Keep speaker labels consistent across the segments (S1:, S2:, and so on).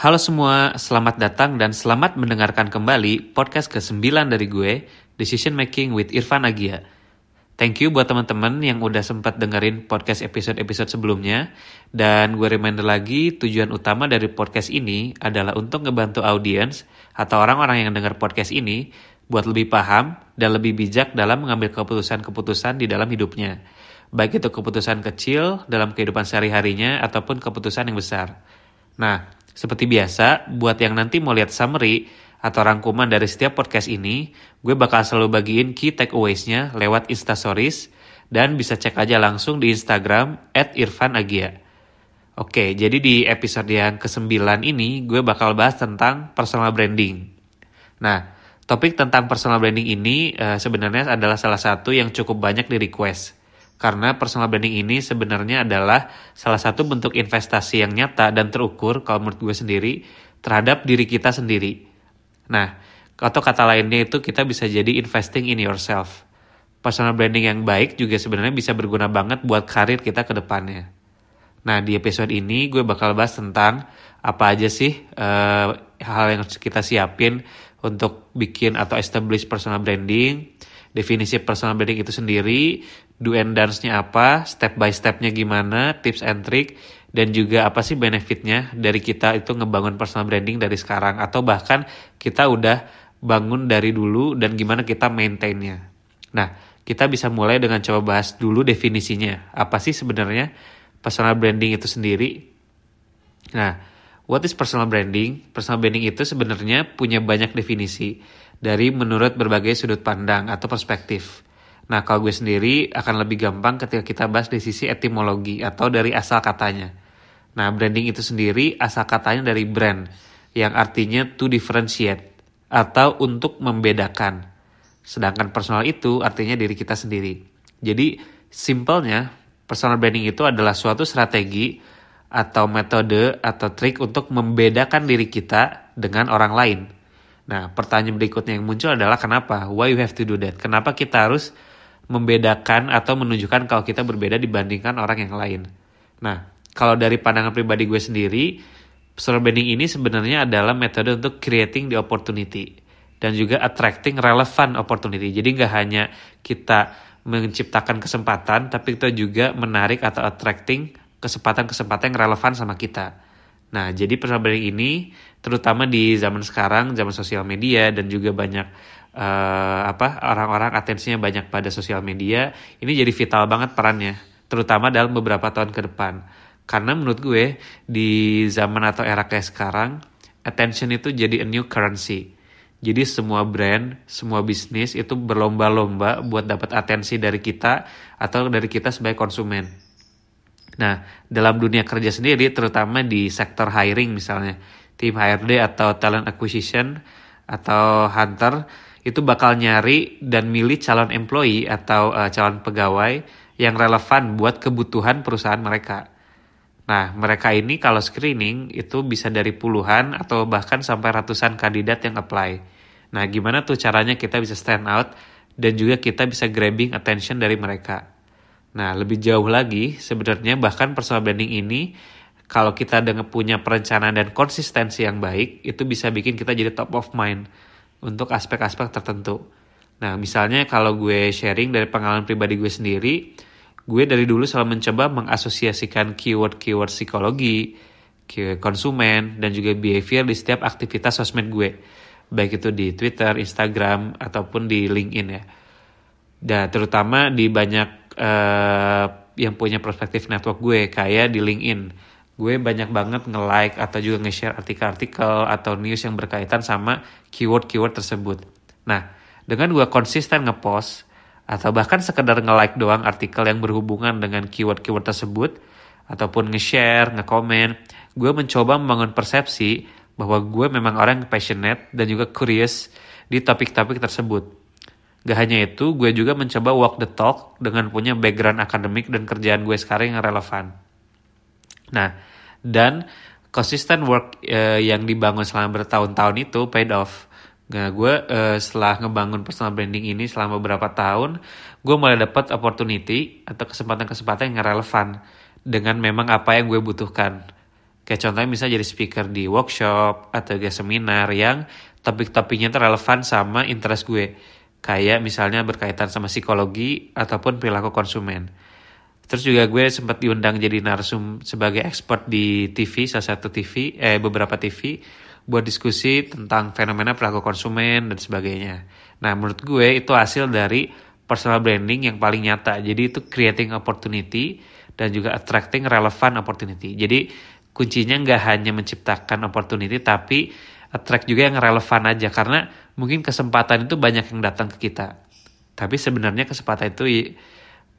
S1: Halo semua, selamat datang dan selamat mendengarkan kembali podcast ke-9 dari gue, Decision Making with Irfan Agia. Thank you buat teman-teman yang udah sempat dengerin podcast episode-episode sebelumnya. Dan gue reminder lagi, tujuan utama dari podcast ini adalah untuk ngebantu audiens atau orang-orang yang denger podcast ini buat lebih paham dan lebih bijak dalam mengambil keputusan-keputusan di dalam hidupnya. Baik itu keputusan kecil dalam kehidupan sehari-harinya ataupun keputusan yang besar. Nah, seperti biasa, buat yang nanti mau lihat summary atau rangkuman dari setiap podcast ini, gue bakal selalu bagiin key takeaways-nya lewat Instastories dan bisa cek aja langsung di Instagram at. Oke, jadi di episode yang ke-9 ini gue bakal bahas tentang personal branding. Nah, topik tentang personal branding ini uh, sebenarnya adalah salah satu yang cukup banyak di request karena personal branding ini sebenarnya adalah salah satu bentuk investasi yang nyata dan terukur kalau menurut gue sendiri terhadap diri kita sendiri. Nah, atau kata lainnya itu kita bisa jadi investing in yourself. Personal branding yang baik juga sebenarnya bisa berguna banget buat karir kita ke depannya. Nah, di episode ini gue bakal bahas tentang apa aja sih uh, hal yang harus kita siapin untuk bikin atau establish personal branding, definisi personal branding itu sendiri, do and dance-nya apa, step by step-nya gimana, tips and trick, dan juga apa sih benefitnya dari kita itu ngebangun personal branding dari sekarang atau bahkan kita udah bangun dari dulu dan gimana kita maintainnya. Nah, kita bisa mulai dengan coba bahas dulu definisinya. Apa sih sebenarnya personal branding itu sendiri? Nah, what is personal branding? Personal branding itu sebenarnya punya banyak definisi dari menurut berbagai sudut pandang atau perspektif. Nah, kalau gue sendiri akan lebih gampang ketika kita bahas dari sisi etimologi atau dari asal katanya. Nah, branding itu sendiri asal katanya dari brand yang artinya to differentiate atau untuk membedakan. Sedangkan personal itu artinya diri kita sendiri. Jadi, simpelnya personal branding itu adalah suatu strategi atau metode atau trik untuk membedakan diri kita dengan orang lain. Nah, pertanyaan berikutnya yang muncul adalah kenapa? Why you have to do that? Kenapa kita harus membedakan atau menunjukkan kalau kita berbeda dibandingkan orang yang lain. Nah, kalau dari pandangan pribadi gue sendiri, personal branding ini sebenarnya adalah metode untuk creating the opportunity dan juga attracting relevant opportunity. Jadi nggak hanya kita menciptakan kesempatan, tapi kita juga menarik atau attracting kesempatan-kesempatan yang relevan sama kita. Nah, jadi personal branding ini terutama di zaman sekarang, zaman sosial media dan juga banyak uh, apa orang-orang atensinya banyak pada sosial media ini jadi vital banget perannya terutama dalam beberapa tahun ke depan karena menurut gue di zaman atau era kayak sekarang attention itu jadi a new currency jadi semua brand, semua bisnis itu berlomba-lomba buat dapat atensi dari kita atau dari kita sebagai konsumen. Nah, dalam dunia kerja sendiri, terutama di sektor hiring misalnya, tim HRD atau talent acquisition atau hunter, itu bakal nyari dan milih calon employee atau uh, calon pegawai yang relevan buat kebutuhan perusahaan mereka. Nah, mereka ini kalau screening itu bisa dari puluhan atau bahkan sampai ratusan kandidat yang apply. Nah, gimana tuh caranya kita bisa stand out dan juga kita bisa grabbing attention dari mereka. Nah, lebih jauh lagi, sebenarnya bahkan personal branding ini kalau kita dengan punya perencanaan dan konsistensi yang baik, itu bisa bikin kita jadi top of mind untuk aspek-aspek tertentu. Nah, misalnya kalau gue sharing dari pengalaman pribadi gue sendiri, gue dari dulu selalu mencoba mengasosiasikan keyword-keyword psikologi, konsumen, dan juga behavior di setiap aktivitas sosmed gue. Baik itu di Twitter, Instagram, ataupun di LinkedIn ya. Dan terutama di banyak uh, yang punya perspektif network gue, kayak di LinkedIn gue banyak banget nge-like atau juga nge-share artikel-artikel atau news yang berkaitan sama keyword-keyword tersebut. Nah, dengan gue konsisten nge-post atau bahkan sekedar nge-like doang artikel yang berhubungan dengan keyword-keyword tersebut ataupun nge-share, nge-komen, gue mencoba membangun persepsi bahwa gue memang orang yang passionate dan juga curious di topik-topik tersebut. Gak hanya itu, gue juga mencoba walk the talk dengan punya background akademik dan kerjaan gue sekarang yang relevan. Nah, dan konsisten work uh, yang dibangun selama bertahun-tahun itu paid off. Nah, gue uh, setelah ngebangun personal branding ini selama beberapa tahun, gue mulai dapat opportunity atau kesempatan-kesempatan yang relevan dengan memang apa yang gue butuhkan. Kayak contohnya misalnya jadi speaker di workshop atau seminar yang topik-topiknya relevan sama interest gue. Kayak misalnya berkaitan sama psikologi ataupun perilaku konsumen. Terus juga gue sempat diundang jadi narsum sebagai expert di TV, salah satu TV, eh beberapa TV, buat diskusi tentang fenomena perilaku konsumen dan sebagainya. Nah menurut gue itu hasil dari personal branding yang paling nyata. Jadi itu creating opportunity dan juga attracting relevant opportunity. Jadi kuncinya nggak hanya menciptakan opportunity tapi attract juga yang relevan aja karena mungkin kesempatan itu banyak yang datang ke kita. Tapi sebenarnya kesempatan itu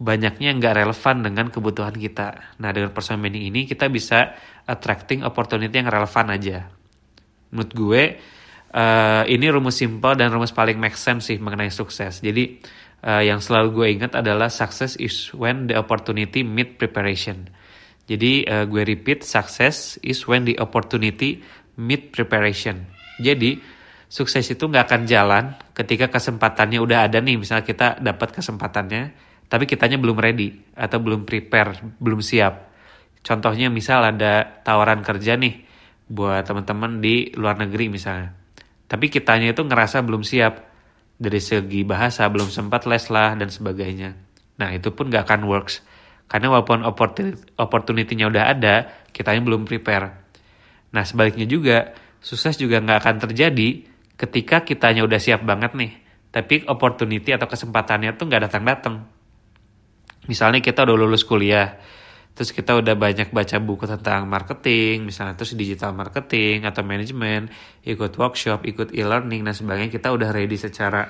S1: banyaknya nggak relevan dengan kebutuhan kita. Nah dengan personal branding ini kita bisa attracting opportunity yang relevan aja. Menurut gue uh, ini rumus simple dan rumus paling make sense sih mengenai sukses. Jadi uh, yang selalu gue ingat adalah success is when the opportunity meet preparation. Jadi uh, gue repeat, success is when the opportunity meet preparation. Jadi sukses itu nggak akan jalan ketika kesempatannya udah ada nih, misalnya kita dapat kesempatannya, tapi kitanya belum ready atau belum prepare, belum siap. Contohnya misal ada tawaran kerja nih buat teman-teman di luar negeri misalnya. Tapi kitanya itu ngerasa belum siap dari segi bahasa, belum sempat les lah dan sebagainya. Nah itu pun nggak akan works karena walaupun opportunity-nya udah ada, kitanya belum prepare. Nah sebaliknya juga, sukses juga nggak akan terjadi ketika kitanya udah siap banget nih. Tapi opportunity atau kesempatannya tuh nggak datang-datang. Misalnya kita udah lulus kuliah, terus kita udah banyak baca buku tentang marketing, misalnya terus digital marketing atau manajemen, ikut workshop, ikut e-learning dan sebagainya, kita udah ready secara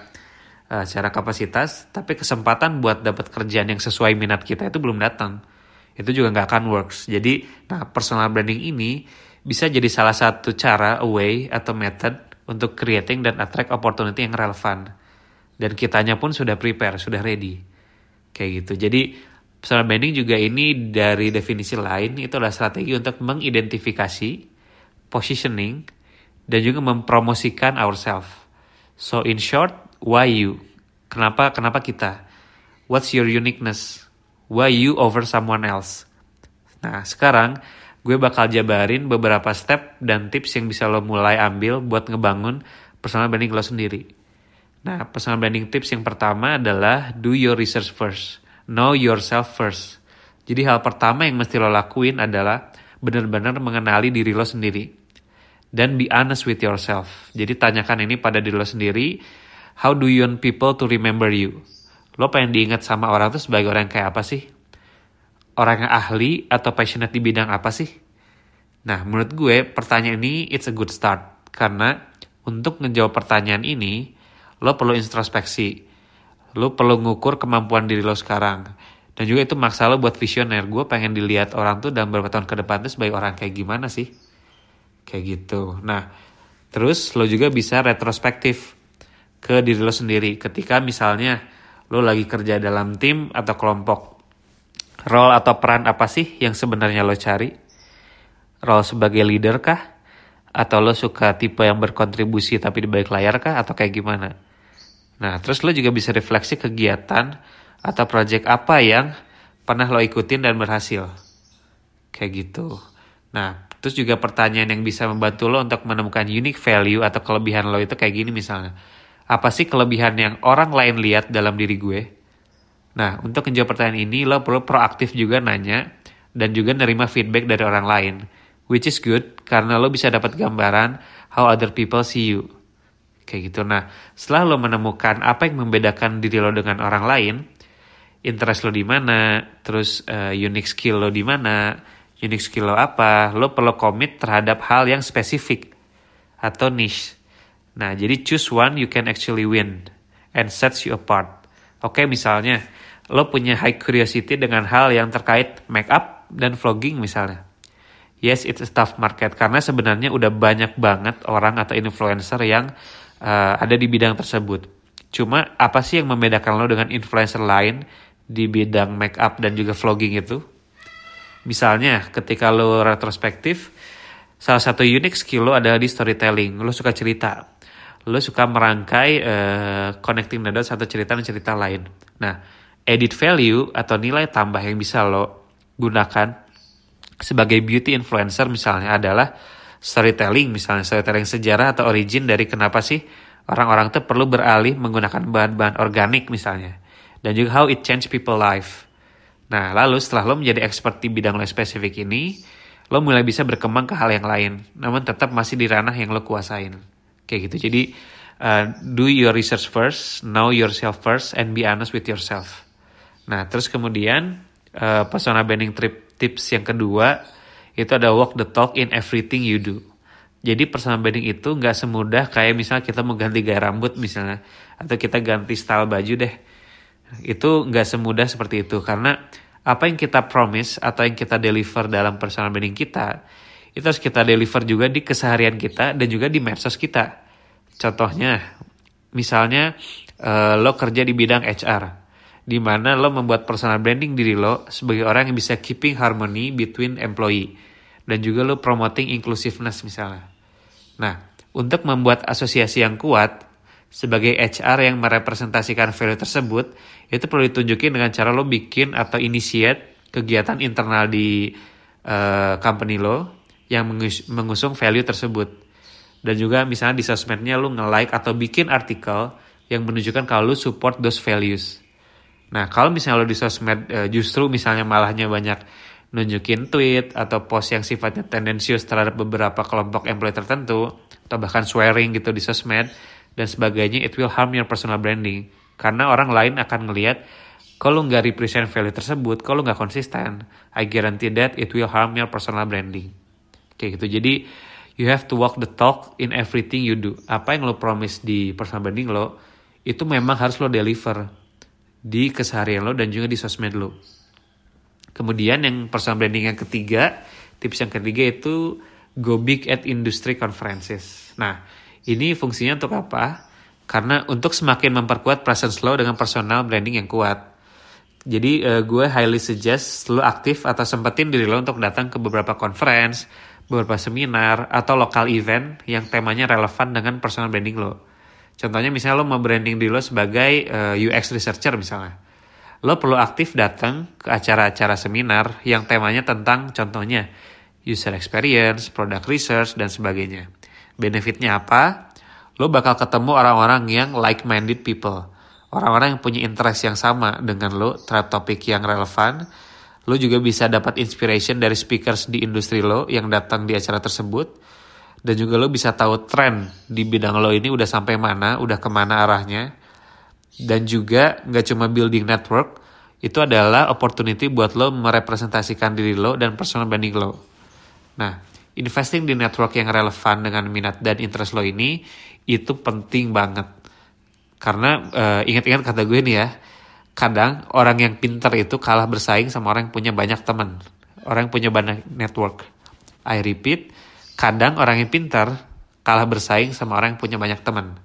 S1: uh, secara kapasitas, tapi kesempatan buat dapat kerjaan yang sesuai minat kita itu belum datang. Itu juga nggak akan works. Jadi, nah personal branding ini bisa jadi salah satu cara, way atau method untuk creating dan attract opportunity yang relevan. Dan kitanya pun sudah prepare, sudah ready. Kayak gitu. Jadi personal branding juga ini dari definisi lain itu adalah strategi untuk mengidentifikasi, positioning, dan juga mempromosikan ourselves. So in short, why you? Kenapa kenapa kita? What's your uniqueness? Why you over someone else? Nah, sekarang gue bakal jabarin beberapa step dan tips yang bisa lo mulai ambil buat ngebangun personal branding lo sendiri. Nah, personal branding tips yang pertama adalah do your research first. Know yourself first. Jadi hal pertama yang mesti lo lakuin adalah benar-benar mengenali diri lo sendiri. Dan be honest with yourself. Jadi tanyakan ini pada diri lo sendiri How do you want people to remember you? Lo pengen diingat sama orang tuh sebagai orang kayak apa sih? Orang yang ahli atau passionate di bidang apa sih? Nah, menurut gue pertanyaan ini it's a good start. Karena untuk ngejawab pertanyaan ini, lo perlu introspeksi. Lo perlu ngukur kemampuan diri lo sekarang. Dan juga itu maksa lo buat visioner. Gue pengen dilihat orang tuh dalam beberapa tahun ke depan tuh sebagai orang kayak gimana sih? Kayak gitu. Nah, terus lo juga bisa retrospektif ke diri lo sendiri ketika misalnya lo lagi kerja dalam tim atau kelompok role atau peran apa sih yang sebenarnya lo cari? Role sebagai leader kah? Atau lo suka tipe yang berkontribusi tapi di balik layar kah? Atau kayak gimana? Nah terus lo juga bisa refleksi kegiatan atau project apa yang pernah lo ikutin dan berhasil. Kayak gitu. Nah terus juga pertanyaan yang bisa membantu lo untuk menemukan unique value atau kelebihan lo itu kayak gini misalnya. Apa sih kelebihan yang orang lain lihat dalam diri gue? Nah, untuk menjawab pertanyaan ini, lo perlu proaktif juga nanya dan juga nerima feedback dari orang lain. Which is good, karena lo bisa dapat gambaran how other people see you. Kayak gitu. Nah, setelah lo menemukan apa yang membedakan diri lo dengan orang lain, interest lo di mana, terus uh, unique skill lo di mana, unique skill lo apa, lo perlu komit terhadap hal yang spesifik atau niche. Nah, jadi choose one you can actually win and sets you apart. Oke, misalnya lo punya high curiosity dengan hal yang terkait makeup dan vlogging misalnya. Yes, it's a tough market karena sebenarnya udah banyak banget orang atau influencer yang uh, ada di bidang tersebut. Cuma apa sih yang membedakan lo dengan influencer lain di bidang makeup dan juga vlogging itu? Misalnya, ketika lo retrospektif, salah satu unique skill lo adalah di storytelling. Lo suka cerita lo suka merangkai uh, connecting the dots atau cerita dan cerita lain. Nah, edit value atau nilai tambah yang bisa lo gunakan sebagai beauty influencer misalnya adalah storytelling misalnya storytelling sejarah atau origin dari kenapa sih orang-orang tuh perlu beralih menggunakan bahan-bahan organik misalnya dan juga how it change people life. Nah, lalu setelah lo menjadi expert di bidang lo spesifik ini, lo mulai bisa berkembang ke hal yang lain, namun tetap masih di ranah yang lo kuasain. Kayak gitu. Jadi, uh, do your research first, know yourself first, and be honest with yourself. Nah, terus kemudian uh, persona branding trip tips yang kedua itu ada walk the talk in everything you do. Jadi personal branding itu nggak semudah kayak misalnya kita mau ganti gaya rambut misalnya atau kita ganti style baju deh. Itu nggak semudah seperti itu karena apa yang kita promise atau yang kita deliver dalam personal branding kita itu harus kita deliver juga di keseharian kita dan juga di medsos kita. Contohnya, misalnya uh, lo kerja di bidang HR di mana lo membuat personal branding diri lo sebagai orang yang bisa keeping harmony between employee dan juga lo promoting inclusiveness misalnya. Nah, untuk membuat asosiasi yang kuat sebagai HR yang merepresentasikan value tersebut, itu perlu ditunjukin dengan cara lo bikin atau initiate kegiatan internal di uh, company lo yang mengusung value tersebut. Dan juga misalnya di sosmednya lo nge-like atau bikin artikel yang menunjukkan kalau lo support those values. Nah, kalau misalnya lo di sosmed uh, justru misalnya malahnya banyak nunjukin tweet atau post yang sifatnya tendensius terhadap beberapa kelompok employee tertentu atau bahkan swearing gitu di sosmed dan sebagainya, it will harm your personal branding. Karena orang lain akan ngelihat kalau nggak represent value tersebut, kalau nggak konsisten, I guarantee that it will harm your personal branding. Kayak gitu. Jadi you have to walk the talk in everything you do. Apa yang lo promise di personal branding lo, itu memang harus lo deliver di keseharian lo dan juga di sosmed lo. Kemudian yang personal branding yang ketiga, tips yang ketiga itu go big at industry conferences. Nah, ini fungsinya untuk apa? Karena untuk semakin memperkuat presence lo dengan personal branding yang kuat. Jadi uh, gue highly suggest lo aktif atau sempetin diri lo untuk datang ke beberapa conference, beberapa seminar, atau lokal event yang temanya relevan dengan personal branding lo. Contohnya misalnya lo mau branding diri lo sebagai uh, eh, UX researcher misalnya. Lo perlu aktif datang ke acara-acara seminar yang temanya tentang contohnya user experience, product research, dan sebagainya. Benefitnya apa? Lo bakal ketemu orang-orang yang like-minded people. Orang-orang yang punya interest yang sama dengan lo terhadap topik yang relevan. Lo juga bisa dapat inspiration dari speakers di industri lo yang datang di acara tersebut dan juga lo bisa tahu tren di bidang lo ini udah sampai mana, udah ke mana arahnya. Dan juga nggak cuma building network, itu adalah opportunity buat lo merepresentasikan diri lo dan personal branding lo. Nah, investing di network yang relevan dengan minat dan interest lo ini itu penting banget. Karena uh, ingat-ingat kata gue nih ya, kadang orang yang pinter itu kalah bersaing sama orang yang punya banyak teman, orang yang punya banyak network. I repeat, kadang orang yang pintar kalah bersaing sama orang yang punya banyak teman.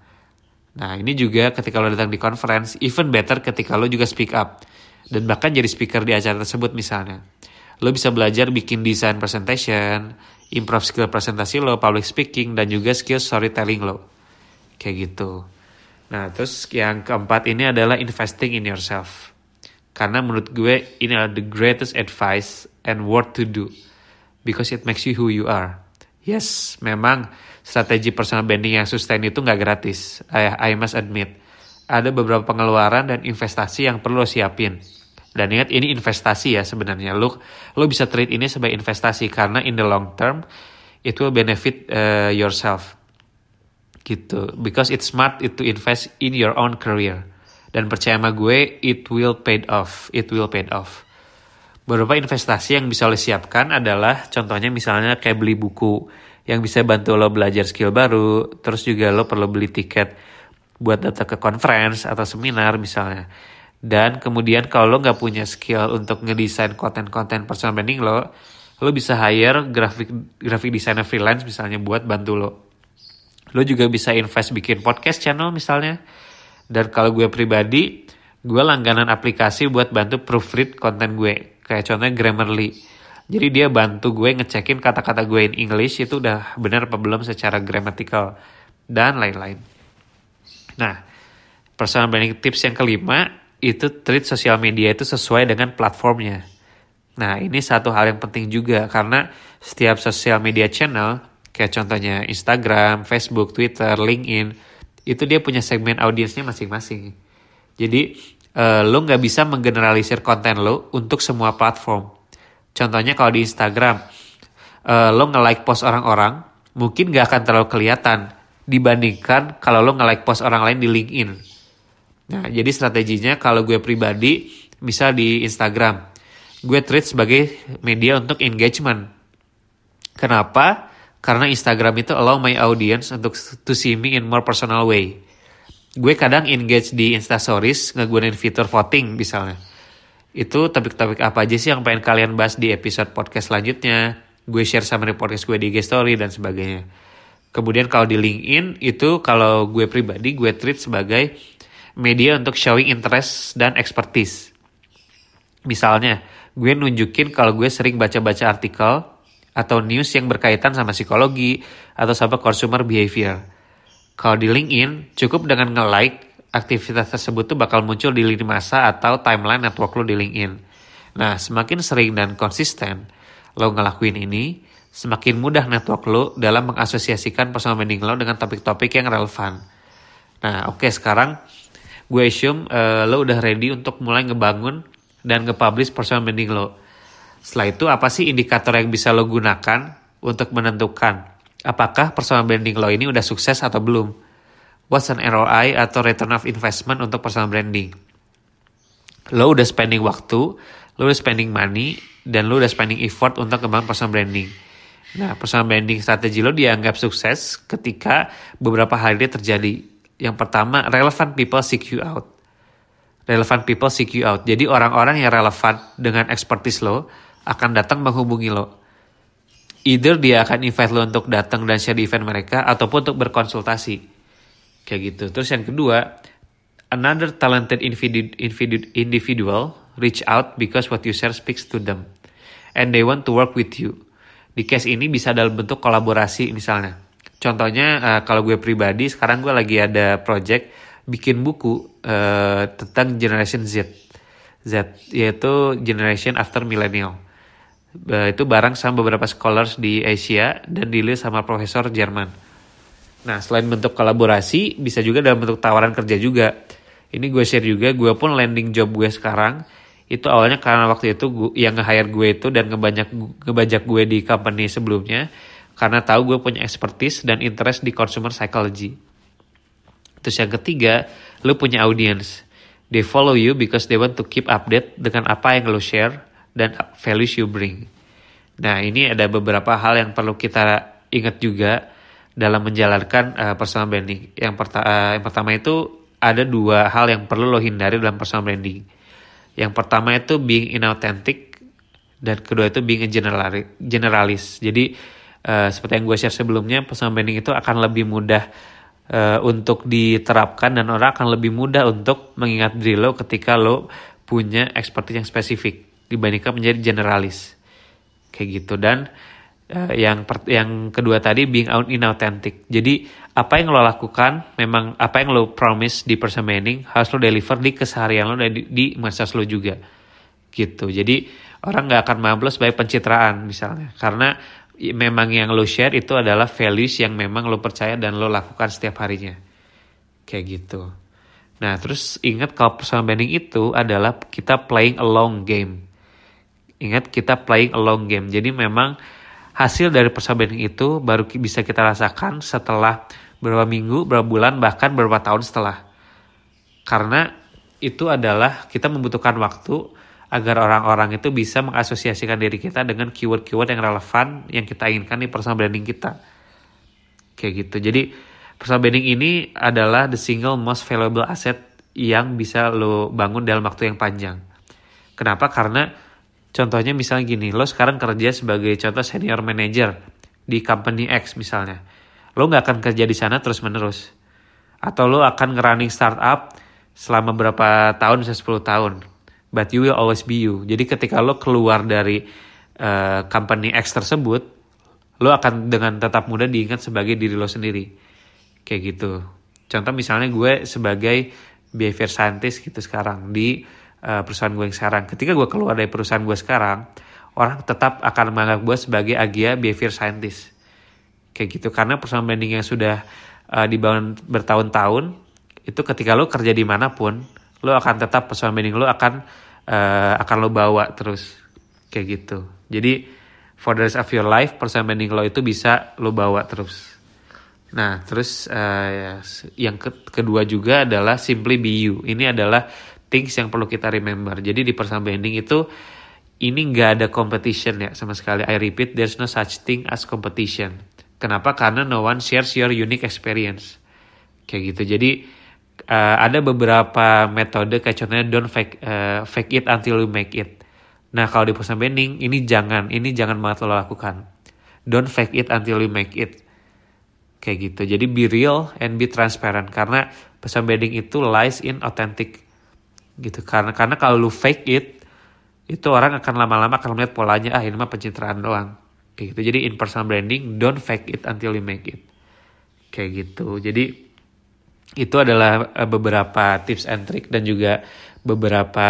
S1: Nah ini juga ketika lo datang di conference, even better ketika lo juga speak up. Dan bahkan jadi speaker di acara tersebut misalnya. Lo bisa belajar bikin desain presentation, improve skill presentasi lo, public speaking, dan juga skill storytelling lo. Kayak gitu. Nah terus yang keempat ini adalah investing in yourself. Karena menurut gue ini adalah the greatest advice and worth to do. Because it makes you who you are. Yes, memang strategi personal branding yang sustain itu nggak gratis. I, I must admit. Ada beberapa pengeluaran dan investasi yang perlu siapin. Dan ingat ini investasi ya sebenarnya. Lo, lo bisa treat ini sebagai investasi karena in the long term it will benefit uh, yourself. Gitu. Because it's smart to invest in your own career. Dan percaya sama gue, it will pay off. It will pay off. Beberapa investasi yang bisa lo siapkan adalah contohnya misalnya kayak beli buku yang bisa bantu lo belajar skill baru, terus juga lo perlu beli tiket buat datang ke conference atau seminar misalnya. Dan kemudian kalau lo nggak punya skill untuk ngedesain konten-konten personal branding lo, lo bisa hire graphic graphic designer freelance misalnya buat bantu lo. Lo juga bisa invest bikin podcast channel misalnya. Dan kalau gue pribadi, gue langganan aplikasi buat bantu proofread konten gue kayak contohnya Grammarly. Jadi dia bantu gue ngecekin kata-kata gue in English itu udah benar apa belum secara grammatical dan lain-lain. Nah personal branding tips yang kelima itu treat sosial media itu sesuai dengan platformnya. Nah ini satu hal yang penting juga karena setiap sosial media channel kayak contohnya Instagram, Facebook, Twitter, LinkedIn itu dia punya segmen audiensnya masing-masing. Jadi uh, lo nggak bisa menggeneralisir konten lo untuk semua platform. Contohnya kalau di Instagram, uh, lo nge-like post orang-orang, mungkin nggak akan terlalu kelihatan dibandingkan kalau lo nge-like post orang lain di LinkedIn. Nah, jadi strateginya kalau gue pribadi, misal di Instagram, gue treat sebagai media untuk engagement. Kenapa? Karena Instagram itu allow my audience untuk to see me in more personal way. Gue kadang engage di Insta Stories, ngegunain fitur voting misalnya. Itu topik-topik apa aja sih yang pengen kalian bahas di episode podcast selanjutnya. Gue share sama podcast gue di IG Story dan sebagainya. Kemudian kalau di LinkedIn itu kalau gue pribadi gue treat sebagai media untuk showing interest dan expertise. Misalnya, gue nunjukin kalau gue sering baca-baca artikel atau news yang berkaitan sama psikologi atau sama consumer behavior. Kalau di LinkedIn, cukup dengan nge-like, aktivitas tersebut tuh bakal muncul di lini masa atau timeline network lo di LinkedIn. Nah, semakin sering dan konsisten lo ngelakuin ini, semakin mudah network lo dalam mengasosiasikan personal branding lo dengan topik-topik yang relevan. Nah, oke okay, sekarang gue assume uh, lo udah ready untuk mulai ngebangun dan nge-publish personal branding lo. Setelah itu apa sih indikator yang bisa lo gunakan untuk menentukan apakah personal branding lo ini udah sukses atau belum? What's an ROI atau return of investment untuk personal branding? Lo udah spending waktu, lo udah spending money, dan lo udah spending effort untuk kembang personal branding. Nah, personal branding strategi lo dianggap sukses ketika beberapa hal ini terjadi yang pertama, relevant people seek you out. Relevant people seek you out. Jadi orang-orang yang relevan dengan expertise lo akan datang menghubungi lo. Either dia akan invite lo untuk datang dan share di event mereka ataupun untuk berkonsultasi. Kayak gitu. Terus yang kedua, another talented individu individu individual reach out because what you share speaks to them. And they want to work with you. Di case ini bisa dalam bentuk kolaborasi misalnya Contohnya uh, kalau gue pribadi sekarang gue lagi ada project bikin buku uh, tentang generation Z. Z yaitu generation after millennial. Uh, itu bareng sama beberapa scholars di Asia dan dilihat sama profesor Jerman. Nah, selain bentuk kolaborasi, bisa juga dalam bentuk tawaran kerja juga. Ini gue share juga, gue pun landing job gue sekarang itu awalnya karena waktu itu gue, yang nge-hire gue itu dan ngebanyak ngebajak gue di company sebelumnya karena tahu gue punya expertise dan interest di consumer psychology. Terus yang ketiga, lu punya audience. They follow you because they want to keep update dengan apa yang lu share dan values you bring. Nah ini ada beberapa hal yang perlu kita ingat juga dalam menjalankan uh, personal branding. Yang, perta uh, yang pertama itu ada dua hal yang perlu lo hindari dalam personal branding. Yang pertama itu being inauthentic dan kedua itu being generalis. Jadi uh, seperti yang gue share sebelumnya personal branding itu akan lebih mudah uh, untuk diterapkan dan orang akan lebih mudah untuk mengingat diri lo ketika lo punya expertise yang spesifik dibandingkan menjadi generalis kayak gitu dan uh, yang per, yang kedua tadi being out inauthentic jadi apa yang lo lakukan memang apa yang lo promise di branding harus lo deliver di keseharian lo dan di, di masa lo juga gitu jadi orang nggak akan mablos sebagai pencitraan misalnya karena memang yang lo share itu adalah values yang memang lo percaya dan lo lakukan setiap harinya. Kayak gitu. Nah, terus ingat kalau personal branding itu adalah kita playing a long game. Ingat kita playing a long game. Jadi memang hasil dari personal branding itu baru bisa kita rasakan setelah beberapa minggu, beberapa bulan, bahkan beberapa tahun setelah. Karena itu adalah kita membutuhkan waktu agar orang-orang itu bisa mengasosiasikan diri kita dengan keyword-keyword yang relevan yang kita inginkan di personal branding kita. Kayak gitu. Jadi personal branding ini adalah the single most valuable asset yang bisa lo bangun dalam waktu yang panjang. Kenapa? Karena contohnya misalnya gini, lo sekarang kerja sebagai contoh senior manager di company X misalnya. Lo nggak akan kerja di sana terus-menerus. Atau lo akan ngerunning startup selama berapa tahun, bisa 10 tahun but you will always be you. Jadi ketika lo keluar dari uh, company X tersebut, lo akan dengan tetap mudah diingat sebagai diri lo sendiri. Kayak gitu. Contoh misalnya gue sebagai behavior scientist gitu sekarang di uh, perusahaan gue yang sekarang. Ketika gue keluar dari perusahaan gue sekarang, orang tetap akan menganggap gue sebagai Agia behavior scientist. Kayak gitu karena personal branding yang sudah uh, dibangun bertahun-tahun itu ketika lo kerja di mana pun lo akan tetap personal branding lo akan uh, akan lo bawa terus. Kayak gitu. Jadi for the rest of your life personal branding lo itu bisa lo bawa terus. Nah terus uh, yang ke kedua juga adalah simply be you. Ini adalah things yang perlu kita remember jadi di personal branding itu ini nggak ada competition ya sama sekali I repeat there's no such thing as competition kenapa karena no one shares your unique experience kayak gitu jadi uh, ada beberapa metode kayak contohnya don't fake uh, fake it until you make it. Nah kalau di personal branding ini jangan ini jangan banget lo lakukan. Don't fake it until you make it. Kayak gitu. Jadi be real and be transparent karena personal branding itu lies in authentic gitu. Karena karena kalau lu fake it itu orang akan lama-lama akan melihat polanya ah ini mah pencitraan doang. Kayak gitu. Jadi in personal branding don't fake it until you make it. Kayak gitu. Jadi itu adalah eh, beberapa tips and trick dan juga beberapa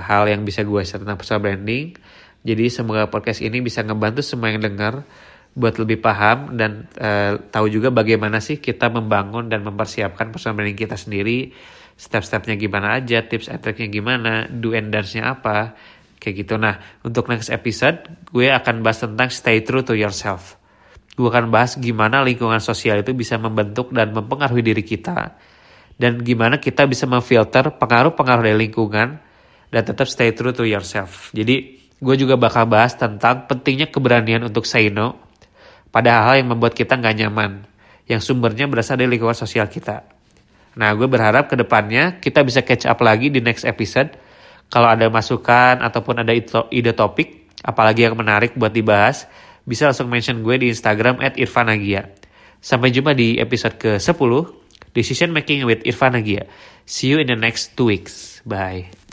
S1: hal yang bisa gue share tentang personal branding. Jadi semoga podcast ini bisa ngebantu semua yang dengar buat lebih paham dan uh, tahu juga bagaimana sih kita membangun dan mempersiapkan personal branding kita sendiri. Step-stepnya gimana aja, tips and tricknya gimana, do and dance-nya apa, kayak gitu. Nah, untuk next episode gue akan bahas tentang stay true to yourself Gue akan bahas gimana lingkungan sosial itu bisa membentuk dan mempengaruhi diri kita. Dan gimana kita bisa memfilter pengaruh-pengaruh dari lingkungan dan tetap stay true to yourself. Jadi gue juga bakal bahas tentang pentingnya keberanian untuk say no pada hal-hal yang membuat kita nggak nyaman. Yang sumbernya berasal dari lingkungan sosial kita. Nah gue berharap ke depannya kita bisa catch up lagi di next episode. Kalau ada masukan ataupun ada ide topik, apalagi yang menarik buat dibahas, bisa langsung mention gue di Instagram at Irfanagia. Sampai jumpa di episode ke-10, Decision Making with Irfanagia. See you in the next two weeks. Bye.